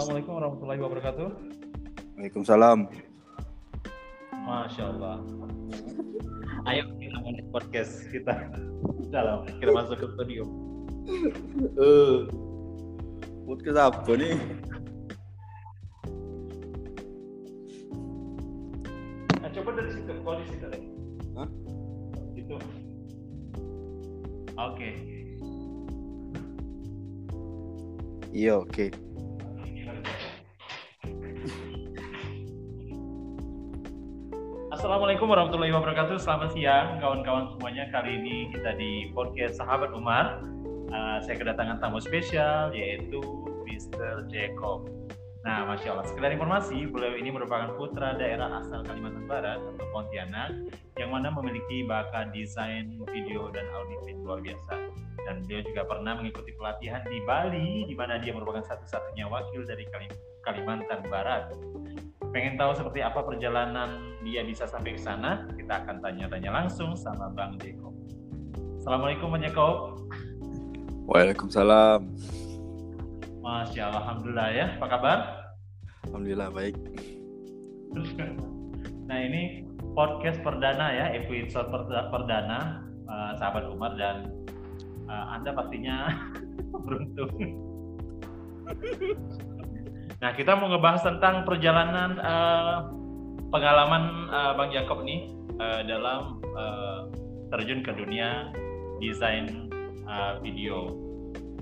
Assalamualaikum warahmatullahi wabarakatuh. Waalaikumsalam. Masya Allah. Ayo kita mulai podcast kita. Dalam kita masuk ke studio. Eh, podcast apa nih? Nah, coba dari situ, kau di situ deh. Hah? Gitu. Oke. Iya, oke. Assalamualaikum warahmatullahi wabarakatuh. Selamat siang kawan-kawan semuanya. Kali ini kita di podcast Sahabat Umar. Uh, saya kedatangan tamu spesial yaitu Mr. Jacob. Nah, masya Allah. Sekedar informasi, beliau ini merupakan putra daerah asal Kalimantan Barat atau Pontianak yang mana memiliki bakat desain video dan audio luar biasa. Dan beliau juga pernah mengikuti pelatihan di Bali, di mana dia merupakan satu-satunya wakil dari Kalimantan Barat pengen tahu seperti apa perjalanan dia bisa sampai ke sana, kita akan tanya-tanya langsung sama Bang Jeko. Assalamualaikum Bang Jeko. Waalaikumsalam. Masya Allah, Alhamdulillah ya. Apa kabar? Alhamdulillah baik. nah ini podcast perdana ya, episode perdana uh, sahabat Umar dan uh, Anda pastinya beruntung. Nah, kita mau ngebahas tentang perjalanan uh, pengalaman uh, Bang Jakob nih uh, dalam uh, terjun ke dunia desain uh, video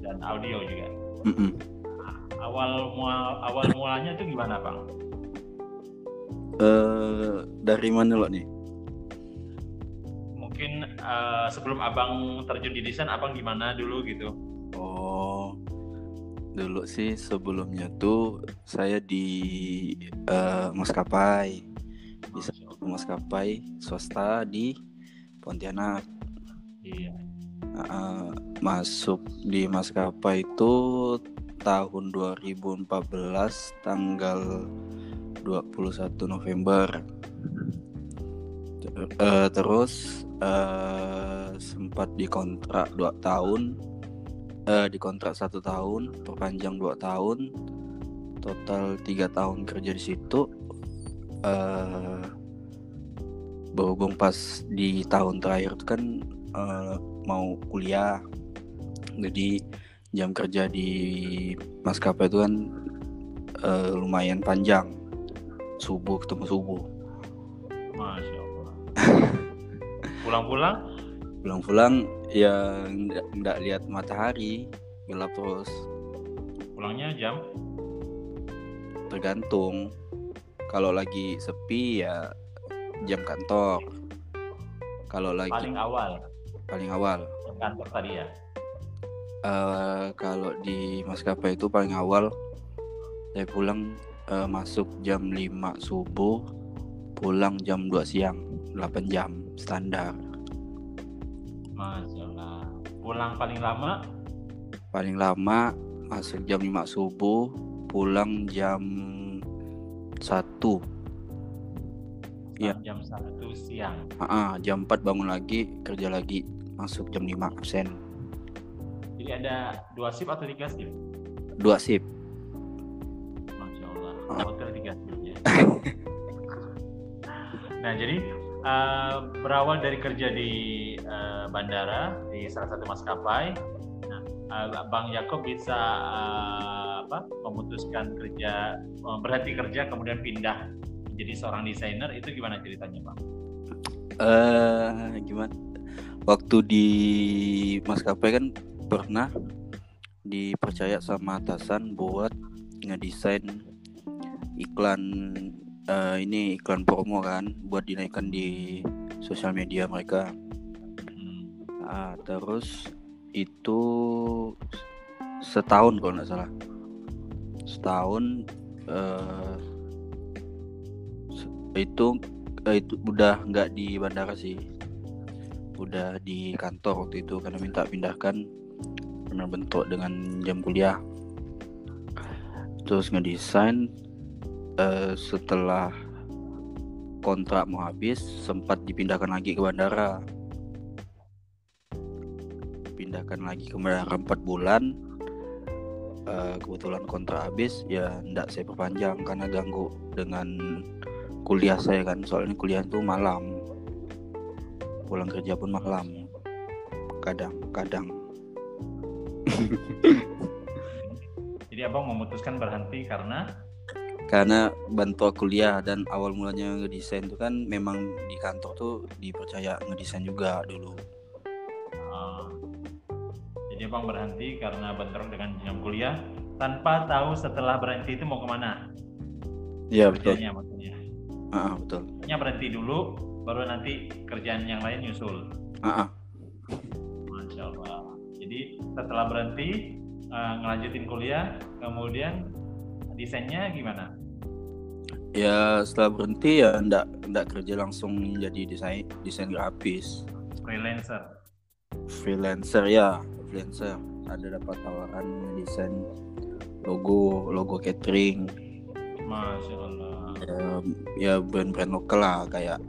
dan audio juga. Mm -mm. Awal mual awal mulanya itu gimana, Bang? Uh, dari mana lo nih? Mungkin uh, sebelum Abang terjun di desain, Abang gimana dulu gitu? Oh, dulu sih sebelumnya tuh saya di uh, maskapai di maskapai swasta di Pontianak. Iya. Uh, masuk di maskapai itu tahun 2014 tanggal 21 November. Uh, terus uh, sempat dikontrak 2 tahun uh, dikontrak satu tahun perpanjang dua tahun total tiga tahun kerja di situ. Uh, berhubung pas di tahun terakhir itu kan uh, mau kuliah. Jadi jam kerja di maskapai itu kan uh, lumayan panjang. Subuh ketemu subuh. Masya allah. Pulang-pulang? Pulang-pulang ya nggak lihat matahari gelap terus. Pulangnya jam? Tergantung. Kalau lagi sepi ya jam kantor. Kalau lagi paling awal? Paling awal. Jam kantor tadi ya? Uh, kalau di maskapai itu paling awal. Saya pulang uh, masuk jam 5 subuh pulang jam 2 siang. 8 jam standar Masya Allah. Pulang paling lama? Paling lama masuk jam 5 subuh, pulang jam 1. Ya. Jam 1 siang. Ah, jam 4 bangun lagi, kerja lagi, masuk jam 5 absen. Jadi ada dua sip atau tiga sip? Dua sip. Masya Allah. Ah. Hotel tiga sip ya. nah, jadi uh, berawal dari kerja di uh, bandara di salah satu maskapai. Nah, uh, Bang Yakob bisa uh, apa, memutuskan kerja, berhenti kerja kemudian pindah menjadi seorang desainer itu gimana ceritanya, Bang? Uh, gimana? Waktu di maskapai kan pernah dipercaya sama atasan buat ngedesain iklan uh, ini iklan promo kan buat dinaikkan di sosial media mereka. Nah, terus itu setahun kalau nggak salah, setahun uh, itu uh, itu udah nggak di bandara sih, udah di kantor waktu itu karena minta pindahkan karena bentuk dengan jam kuliah. Terus ngedesain uh, setelah kontrak mau habis sempat dipindahkan lagi ke bandara pindahkan lagi ke bandara 4 bulan uh, kebetulan kontrak habis ya ndak saya perpanjang karena ganggu dengan kuliah saya kan. Soalnya kuliah itu malam pulang kerja pun malam kadang kadang. Jadi abang memutuskan berhenti karena? Karena bantu kuliah dan awal mulanya ngedesain itu kan memang di kantor tuh dipercaya ngedesain juga dulu abang berhenti karena bentrok dengan jenjang kuliah tanpa tahu setelah berhenti itu mau ke mana. Iya betul. Maksudnya. Uh, betul. Hanya berhenti dulu baru nanti kerjaan yang lain nyusul. Uh, uh. Masya Allah. Jadi setelah berhenti uh, ngelanjutin kuliah kemudian desainnya gimana? Ya setelah berhenti ya ndak ndak kerja langsung jadi desain desain grafis. Freelancer. Freelancer ya freelancer ada dapat tawaran desain logo logo catering. Masya allah ya, ya brand-brand lokal lah kayak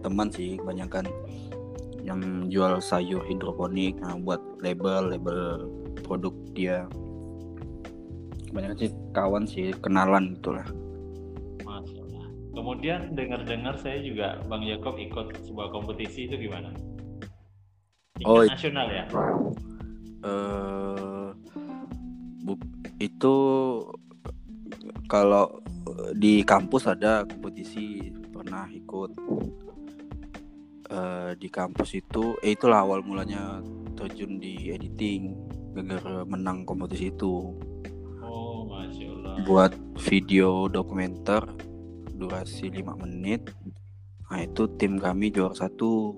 teman sih kebanyakan yang jual sayur hidroponik nah, buat label label produk dia. Kebanyakan sih kawan sih kenalan itulah Kemudian dengar-dengar saya juga Bang Yakob ikut sebuah kompetisi itu gimana? Tingkat oh, nasional ya? Uh, itu kalau di kampus ada kompetisi pernah ikut. Uh, di kampus itu eh itulah awal mulanya terjun di editing gara menang kompetisi itu. Oh masya Allah. Buat video dokumenter durasi 5 menit. Nah itu tim kami juara satu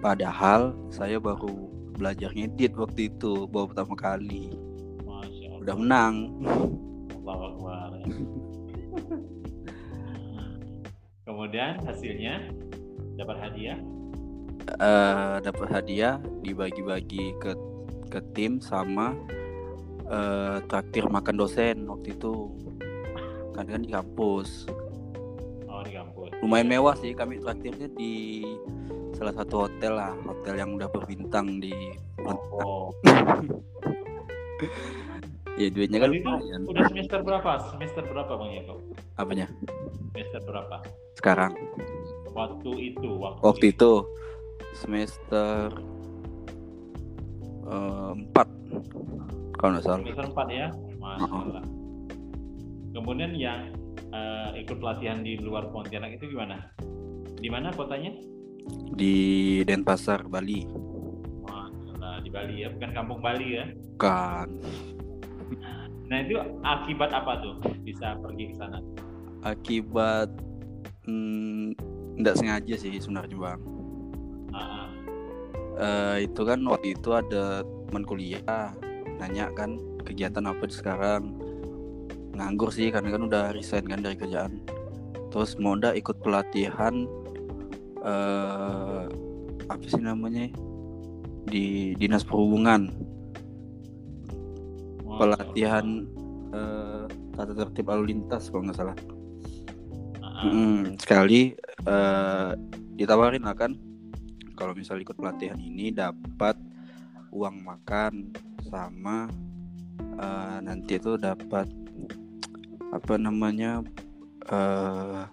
padahal saya baru belajar ngedit waktu itu baru pertama kali. Udah menang. Allah kemudian hasilnya? Dapat hadiah? Uh, dapat hadiah dibagi-bagi ke ke tim sama uh, traktir makan dosen waktu itu. Kan kan di kampus. Oh di kampus. Lumayan mewah sih kami traktirnya di salah satu hotel lah hotel yang udah berbintang di oh. ya duitnya kan lumayan. udah semester berapa? Semester berapa bang Yako apanya? Semester berapa? Sekarang. Waktu itu waktu, waktu itu, itu. Semester uh, empat. Kalau nggak salah. Semester empat ya? Masya Allah Kemudian yang uh, ikut pelatihan di luar Pontianak itu gimana? Di mana kotanya? Di Denpasar, Bali. Wah, di Bali ya, bukan kampung Bali ya? Kan. Nah itu akibat apa tuh bisa pergi ke sana? Akibat hmm, nggak sengaja sih sebenarnya bang. Uh -uh. Uh, itu kan waktu itu ada teman kuliah nanya kan kegiatan apa sekarang nganggur sih karena kan udah resign kan dari kerjaan terus mau ikut pelatihan uh, apa sih namanya? Di dinas perhubungan. Pelatihan uh, tata tertib lalu lintas kalau nggak salah. Hmm, sekali uh, ditawarin lah kan. Kalau misal ikut pelatihan ini dapat uang makan sama uh, nanti itu dapat apa namanya uh,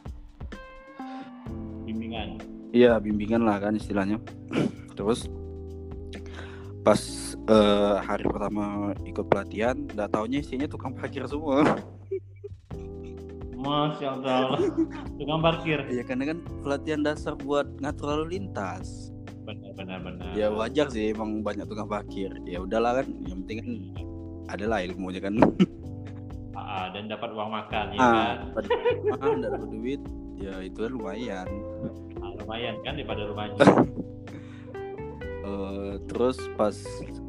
bimbingan iya bimbingan lah kan istilahnya. Terus pas uh, hari pertama ikut pelatihan nggak taunya isinya tukang parkir semua. Masya Allah. Tukang parkir. Iya karena kan pelatihan dasar buat ngatur lalu lintas. Benar benar benar. Ya wajar sih emang banyak tukang parkir. Ya udahlah kan yang penting kan adalah ilmunya kan. Uh, dan dapat uang makan ya ah, kan? makan dan dapat duit. Ya itu kan lumayan. Ah, lumayan kan daripada rumahnya. Uh, terus pas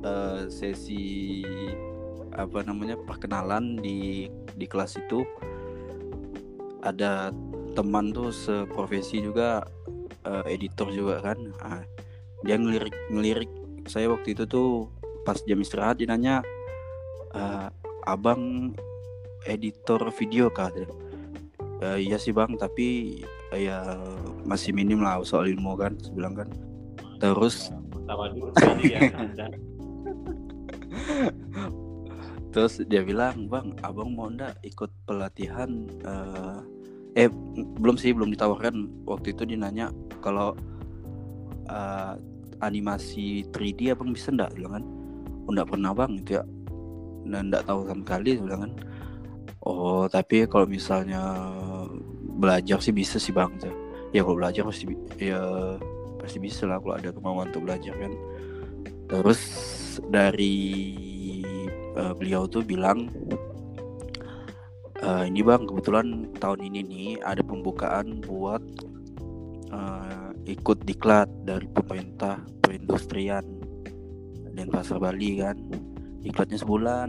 uh, sesi apa namanya perkenalan di di kelas itu ada teman tuh seprofesi juga uh, editor juga kan. Uh, dia ngelirik ngelirik saya waktu itu tuh pas jam istirahat dia nanya uh, abang editor video kah? Uh, iya sih bang tapi ya masih minim lah soal ilmu kan sebilang kan. Terus dulu ya terus dia bilang bang abang mau ndak ikut pelatihan uh, eh belum sih belum ditawarkan. Waktu itu dia nanya kalau uh, animasi 3D abang bisa ndak? Bilang kan oh, ndak pernah bang itu ya. Dan ndak tahu sama sekali bilang kan. Oh tapi kalau misalnya belajar sih bisa sih bang ya kalau belajar pasti ya pasti bisa lah kalau ada kemauan untuk belajar kan. Terus dari uh, beliau tuh bilang uh, ini bang kebetulan tahun ini nih ada pembukaan buat uh, ikut diklat dari pemerintah perindustrian dan pasar Bali kan. Iklatnya sebulan.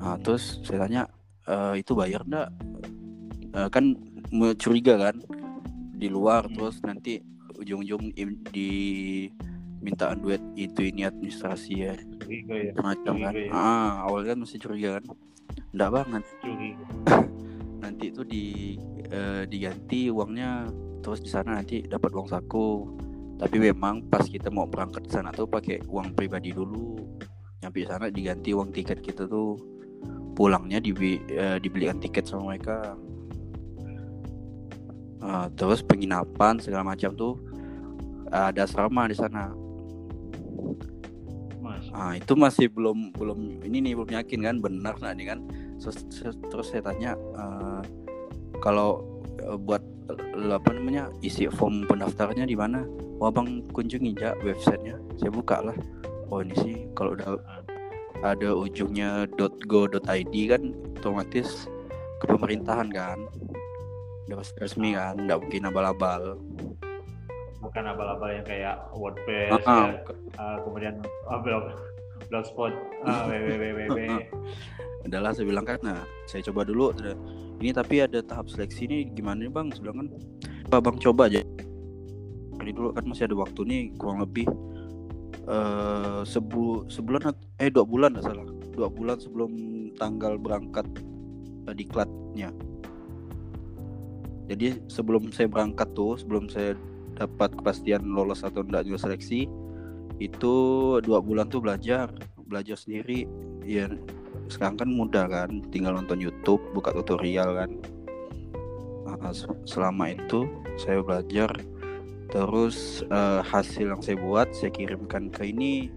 Nah terus saya tanya uh, itu bayar enggak uh, kan curiga kan? Di luar hmm. terus nanti ujung-ujung di mintaan duit itu ini administrasi ya. Curiga ya? Macam kan. Ya. ah awalnya kan masih curiga kan? Enggak banget. Nanti itu di uh, diganti uangnya terus di sana nanti dapat uang saku. Tapi memang pas kita mau berangkat ke sana tuh pakai uang pribadi dulu. Nyampe sana diganti uang tiket kita tuh. Pulangnya dibi uh, dibelikan tiket sama mereka uh, terus penginapan segala macam tuh ada asrama di sana. Ah itu masih belum belum ini nih belum yakin kan benar nah ini kan? Terus, terus saya tanya uh, kalau uh, buat apa namanya isi form pendaftarnya di mana? Oh bang kunjungi aja websitenya. Saya buka lah. Oh ini sih kalau udah ada ujungnya .go.id kan otomatis ke pemerintahan kan udah resmi kan nggak mungkin abal-abal. Bukan abal-abal yang kayak WordPress uh, uh, ya. uh, kemudian uh, blog blogspot. Uh, www. Adalah saya bilang kan nah saya coba dulu. Ini tapi ada tahap seleksi ini gimana nih bang? Saya bilang kan Pak bang coba aja. Ini dulu kan masih ada waktu nih kurang lebih uh, sebu sebulan eh dua bulan nggak salah. Dua bulan sebelum tanggal berangkat uh, diklatnya jadi sebelum saya berangkat tuh sebelum saya dapat kepastian lolos atau enggak juga seleksi itu dua bulan tuh belajar belajar sendiri. Ya sekarang kan mudah kan tinggal nonton YouTube buka tutorial kan. Nah, selama itu saya belajar. Terus uh, hasil yang saya buat saya kirimkan ke ini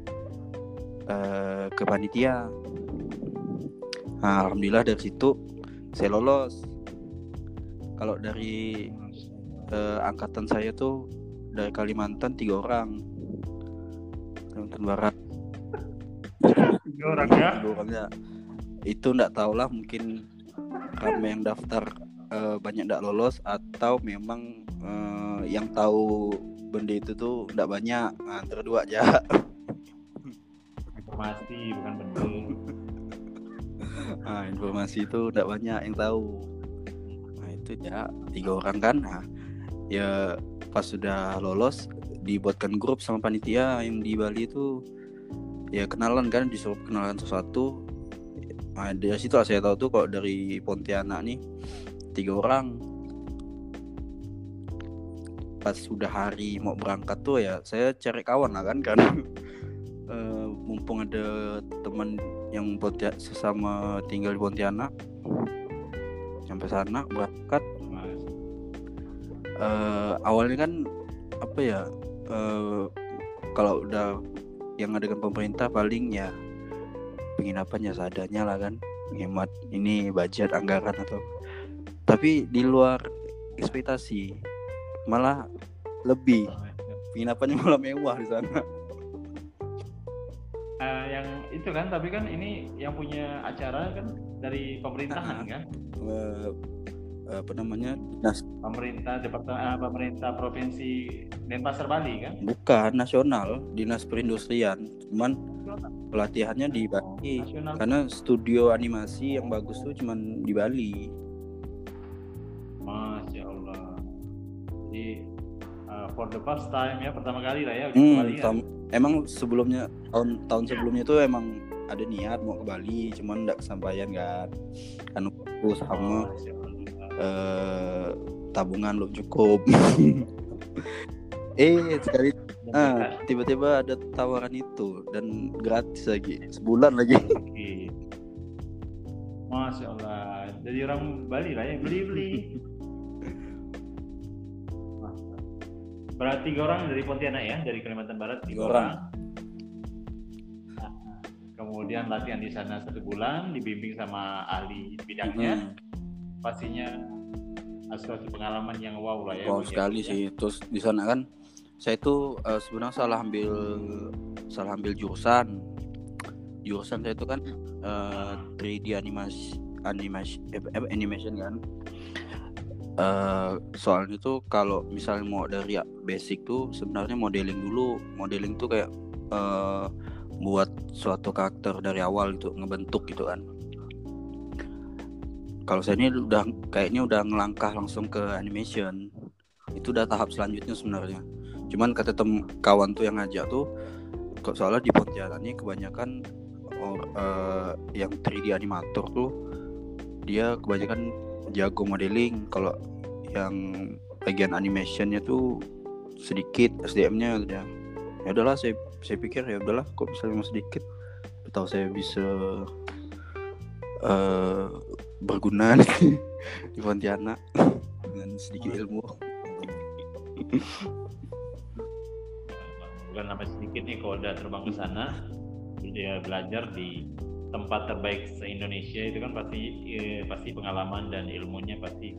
uh, ke panitia. Nah, alhamdulillah dari situ saya lolos kalau dari uh, angkatan saya tuh dari Kalimantan tiga orang. Kalimantan Barat. Tiga orang ya? Tiga orang ya. Itu nggak tahu lah mungkin karena yang daftar uh, banyak nggak lolos atau memang uh, yang tahu benda itu tuh nggak banyak. Nah, antara dua aja. Informasi bukan bentuk nah, informasi itu nggak banyak yang tahu itu ya tiga orang kan? Nah ya pas sudah lolos dibuatkan grup sama panitia yang di Bali itu ya kenalan kan disuruh kenalan sesuatu. Nah, dari situ lah saya tahu tuh kalau dari Pontianak nih tiga orang. Pas sudah hari mau berangkat tuh ya saya cari kawan lah kan karena uh, mumpung ada teman yang Pontianak sesama tinggal di Pontianak sampai sana berangkat uh, awalnya kan apa ya uh, kalau udah yang adakan pemerintah paling ya penginapan ya seadanya lah kan hemat ini budget anggaran atau tapi di luar ekspektasi malah lebih. Penginapannya malah mewah di sana yang itu kan tapi kan ini yang punya acara kan dari pemerintahan kan? Uh, apa namanya? Dinas pemerintah departemen uh, pemerintah provinsi Denpasar Bali kan? Bukan nasional dinas perindustrian. Cuman pelatihannya di Bali. oh, karena studio animasi yang bagus tuh cuman di Bali. Masya Allah. Jadi uh, for the first time ya pertama kali lah ya hmm, Bali ya? Emang sebelumnya tahun tahun sebelumnya tuh emang ada niat mau ke Bali cuman nggak kesampaian kan kan aku sama eh, tabungan lo cukup eh sekali ah, tiba-tiba ada tawaran itu dan gratis lagi sebulan lagi. Masya Allah. Jadi orang Bali lah ya beli-beli. Berarti tiga orang dari Pontianak ya, dari Kalimantan Barat tiga orang. orang. Nah, Kemudian latihan di sana satu bulan, dibimbing sama ahli bidangnya. Hmm, Pastinya suatu pengalaman yang wow lah ya. wow bagi sekali ya. sih terus di sana kan saya itu eh, sebenarnya salah ambil salah ambil jurusan jurusan saya itu kan eh, 3D animasi animasi eh, animation kan Eh, soalnya tuh kalau misalnya mau dari basic tuh sebenarnya modeling dulu. Modeling tuh kayak eh, buat suatu karakter dari awal gitu ngebentuk gitu kan. Kalau saya ini udah kayaknya udah ngelangkah langsung ke animation. Itu udah tahap selanjutnya sebenarnya. Cuman kata tem kawan tuh yang ngajak tuh kok soalnya di Pontianak kebanyakan or, eh, yang 3D animator tuh dia kebanyakan jago modeling kalau yang bagian animationnya tuh sedikit SDM-nya ya ya udahlah saya saya pikir ya udahlah kok misalnya mau sedikit? Tahu saya bisa eh berguna di, Pontianak dengan sedikit ilmu. Bukan nama sedikit nih kalau udah terbang ke sana dia belajar di tempat terbaik se Indonesia itu kan pasti eh, pasti pengalaman dan ilmunya pasti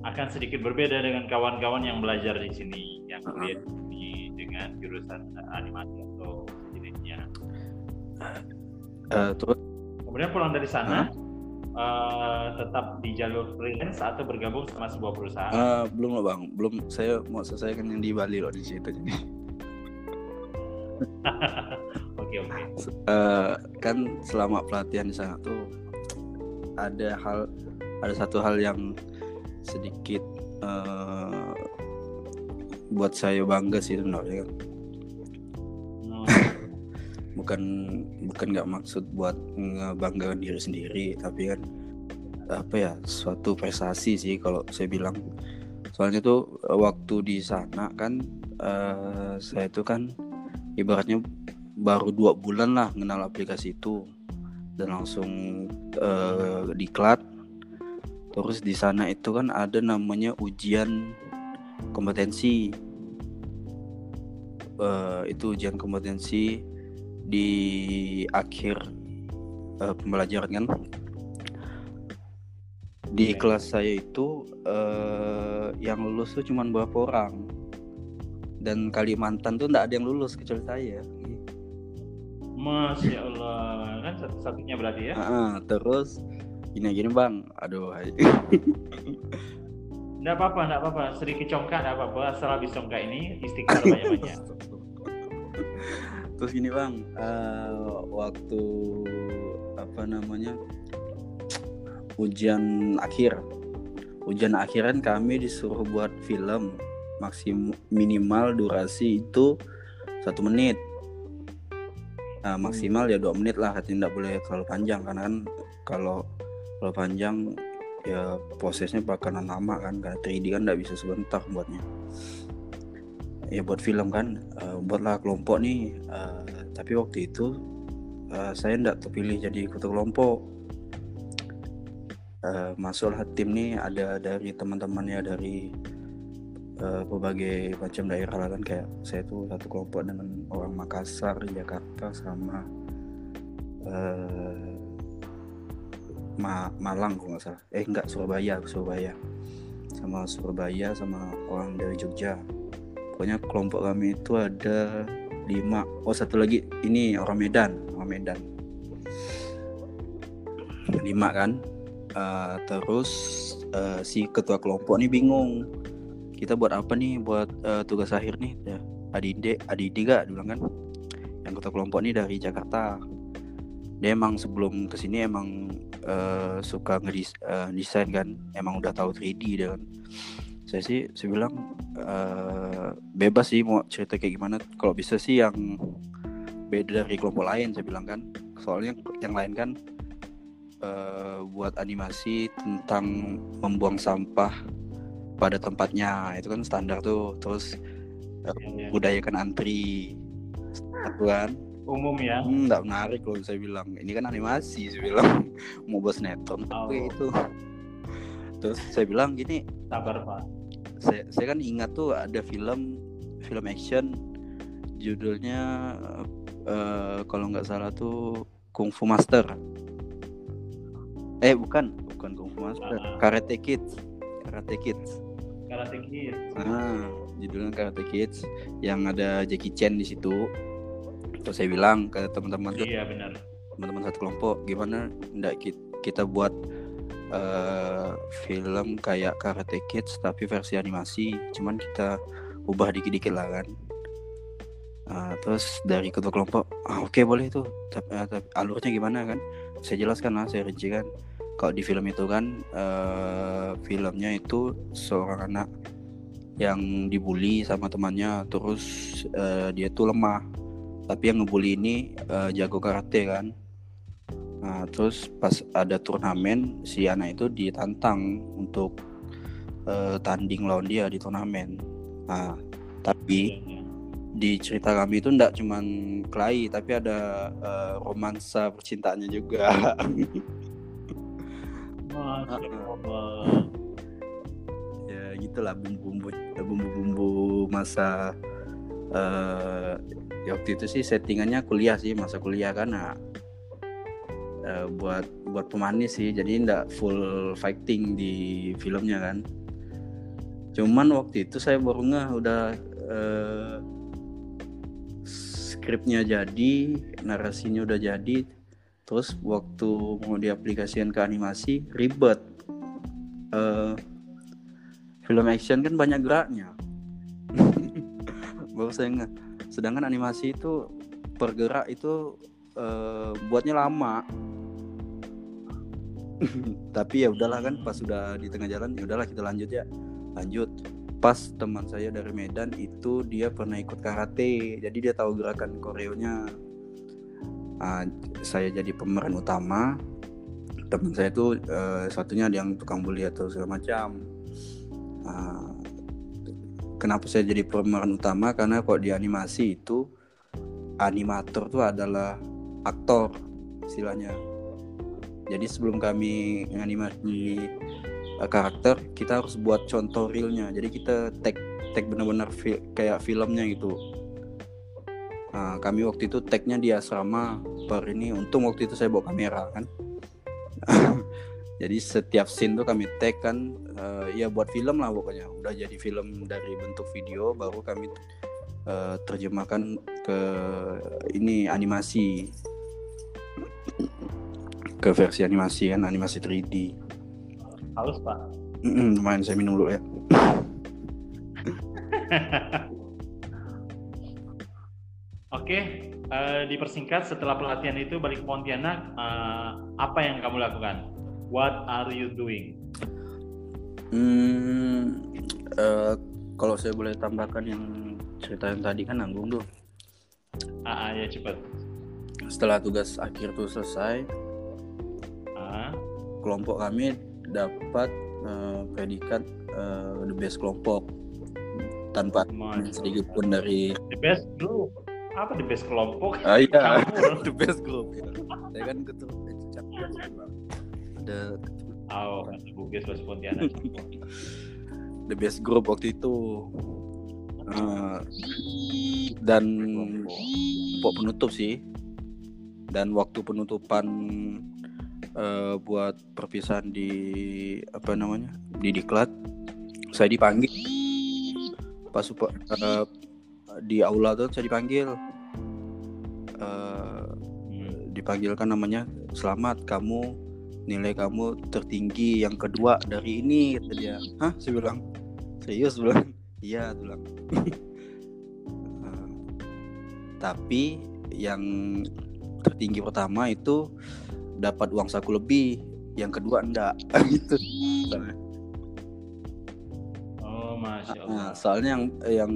akan sedikit berbeda dengan kawan-kawan yang belajar di sini yang kuliah di sini dengan jurusan eh, animasi atau jenisnya. Terus? Kemudian pulang dari sana eh, tetap di jalur freelance atau bergabung sama sebuah perusahaan. eh, belum loh bang. Belum. Saya mau selesaikan yang di Bali loh di situ. jadi Oke oke. Eh, kan selama pelatihan di sana tuh ada hal ada satu hal yang sedikit eh, buat saya bangga sih sebenarnya kan. Hmm, bukan bukan nggak maksud buat ngebanggakan diri sendiri tapi kan apa ya suatu prestasi sih kalau saya bilang soalnya tuh waktu di sana kan eh, saya itu kan ibaratnya baru dua bulan lah kenal aplikasi itu. Dan langsung eh, diklat. Terus di sana itu kan ada namanya ujian kompetensi. Eh, itu ujian kompetensi di akhir eh, pembelajaran kan. Di Oke. kelas saya itu eh, yang lulus tuh cuma beberapa orang. Dan Kalimantan tuh nggak ada yang lulus kecuali saya Masya Allah kan satu-satunya berarti ya. Ah, terus gini gini bang aduh Enggak apa-apa, enggak apa-apa. Sedikit congkak enggak apa-apa. Asal habis congkak ini istighfar banyak-banyak. terus gini bang eh, waktu apa namanya ujian akhir ujian akhiran kami disuruh buat film maksim minimal durasi itu satu menit nah, maksimal ya dua menit lah tidak boleh terlalu panjang karena kan kalau kalau panjang ya prosesnya bakalan lama kan karena 3D kan nggak bisa sebentar buatnya. Ya buat film kan eh, buatlah kelompok nih eh, tapi waktu itu eh, saya nggak terpilih jadi ketua kelompok. Eh, masuklah tim nih ada dari teman-temannya dari eh, berbagai macam daerah lah kan. Kayak saya tuh satu kelompok dengan orang Makassar Jakarta sama eh, Ma- Malang kalau nggak salah. Eh enggak Surabaya Surabaya. Sama Surabaya sama orang dari Jogja. Pokoknya kelompok kami itu ada lima. Oh satu lagi. Ini orang Medan orang Medan. Lima kan. Eh, terus eh, si ketua kelompok nih bingung kita buat apa nih? Buat eh, tugas akhir nih ya. Adinde Adidi gak bilang kan. Yang ketua kelompok nih dari Jakarta. Dia emang sebelum ke sini emang eh, suka ngedesain kan. Emang udah tahu 3D dia kan. Saya sih saya bilang eh, bebas sih mau cerita kayak gimana. Kalau bisa sih yang beda dari kelompok lain saya bilang kan. Soalnya yang lain kan eh, buat animasi tentang membuang sampah pada tempatnya. Itu kan standar tuh. Terus uh, Iya, iya. budayakan antri. Kan. Umum ya. Hmm, nggak menarik kalau saya bilang. Ini kan animasi saya bilang. Mau buat sinetron Oh. tapi itu. Terus saya bilang gini Sabar Pak. saya, saya kan ingat tuh ada film film action. Judulnya eh, kalau nggak salah tuh Kung Fu Master. Eh bukan. Bukan Kung Fu Master. Ah. Karate Kids Karate Kids Karate Kid. ah judulnya Karate Kids yang ada Jackie Chan di situ terus saya bilang ke teman-teman Iya benar. teman-teman satu kelompok gimana ndak ki- kita buat eh, film kayak Karate Kids tapi versi animasi cuman kita ubah dikit-dikit lah kan Ah, terus dari ketua kelompok ah, oke boleh tuh tapi, ah, tapi alurnya gimana kan saya jelaskan lah saya rincikan kalau di film itu kan eh, filmnya itu seorang anak yang dibully sama temannya terus eh, dia tuh lemah. Tapi yang ngebully ini eh, jago karate kan. Nah terus pas ada turnamen si anak itu ditantang untuk eh, tanding lawan dia di turnamen. Nah tapi di cerita kami itu ndak cuman kelahi tapi ada eh, romansa percintaannya juga Ya gitulah bumbu-bumbu bumbu-bumbu masa eh ya waktu itu sih settingannya kuliah sih masa kuliah kan nah, eh, buat buat pemanis sih jadi ndak full fighting di filmnya kan. Cuman waktu itu saya baru ngeh udah eh, skripnya jadi narasinya udah jadi terus waktu mau diaplikasikan ke animasi ribet. Eh, film action kan banyak geraknya. Baru saya sedangkan animasi itu per gerak itu eh, buatnya lama. Tapi ya udahlah kan pas sudah di tengah jalan ya udahlah kita lanjut ya. Lanjut. Pas teman saya dari Medan itu dia pernah ikut karate. Jadi dia tahu gerakan koreonya Ah, saya jadi pemeran utama. Teman saya tuh eh, satunya ada yang tukang bully atau segala macam. Ah, kenapa saya jadi pemeran utama? Karena kok di animasi itu animator tuh adalah aktor istilahnya. Jadi sebelum kami menganimasi eh, karakter kita harus buat contoh realnya. Jadi kita tag tag benar-benar kayak filmnya gitu Nah, kami waktu itu tagnya di asrama per ini. Untung waktu itu saya bawa kamera kan? Jadi setiap scene tuh kami tag kan? Eh, ya buat film lah pokoknya. Udah jadi film dari bentuk video baru kami eh, terjemahkan ke ini animasi. Ke versi animasi kan? Animasi 3D Halus Pak. Mm-mm, lumayan saya minum dulu ya Oke, eh, dipersingkat setelah pelatihan itu balik ke Pontianak, eh, apa yang kamu lakukan? What are you doing? Hmm, eh, kalau saya boleh tambahkan yang cerita yang tadi kan nanggung tuh. Ah, ah, ya cepat. Setelah tugas akhir tuh selesai, Ah, kelompok kami dapat eh, predikat eh, the best kelompok tanpa sedikit pun dari the best group. Apa the best kelompok? ah, iya the best group ya. saya kan ketua champion saya bilang. ada Oh, Bugis bahasa Pontianak. the best group waktu itu Eh, dan kelompok penutup sih dan waktu penutupan eh, buat perpisahan di apa namanya di diklat saya dipanggil pas eh, di aula tuh saya dipanggil. Eh, Hmm. dipanggilkan namanya selamat kamu nilai kamu tertinggi yang kedua dari ini kata dia. Hah? Saya bilang serius? Bilang iya bilang. Eh, tapi yang tertinggi pertama itu dapat uang saku lebih yang kedua enggak. Gitu. Nah, soalnya yang yang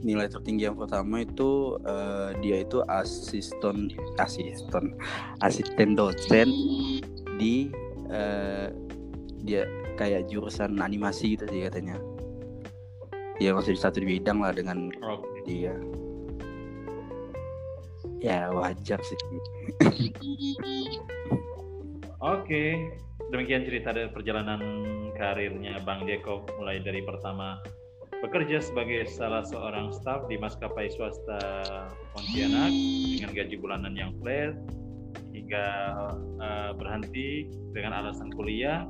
nilai tertinggi yang pertama itu eh, dia itu asisten asisten asisten dosen di eh, dia kayak jurusan animasi gitu sih katanya. ya masih satu bidang lah dengan Oke. dia ya wajar sih Oke, demikian cerita dari perjalanan karirnya Bang Jacob mulai dari pertama bekerja sebagai salah seorang staf di maskapai swasta Pontianak dengan gaji bulanan yang flat hingga eh, berhenti dengan alasan kuliah,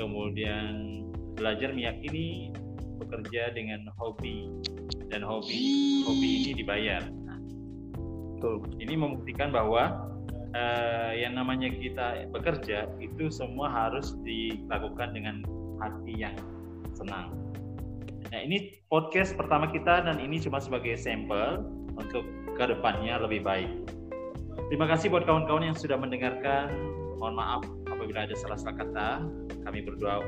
kemudian belajar meyakini bekerja dengan hobi dan hobi hobi ini dibayar. Betul ini membuktikan bahwa eh, yang namanya kita bekerja itu semua harus dilakukan dengan hati yang senang. Nah ini podcast pertama kita dan ini cuma sebagai sampel untuk ke depannya lebih baik. Terima kasih buat kawan-kawan yang sudah mendengarkan. Mohon maaf apabila ada salah-salah kata. Kami berdua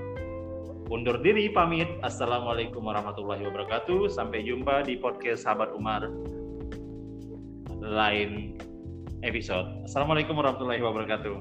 undur diri pamit. Assalamualaikum warahmatullahi wabarakatuh. Sampai jumpa di podcast Sahabat Umar lain episode. Assalamualaikum warahmatullahi wabarakatuh.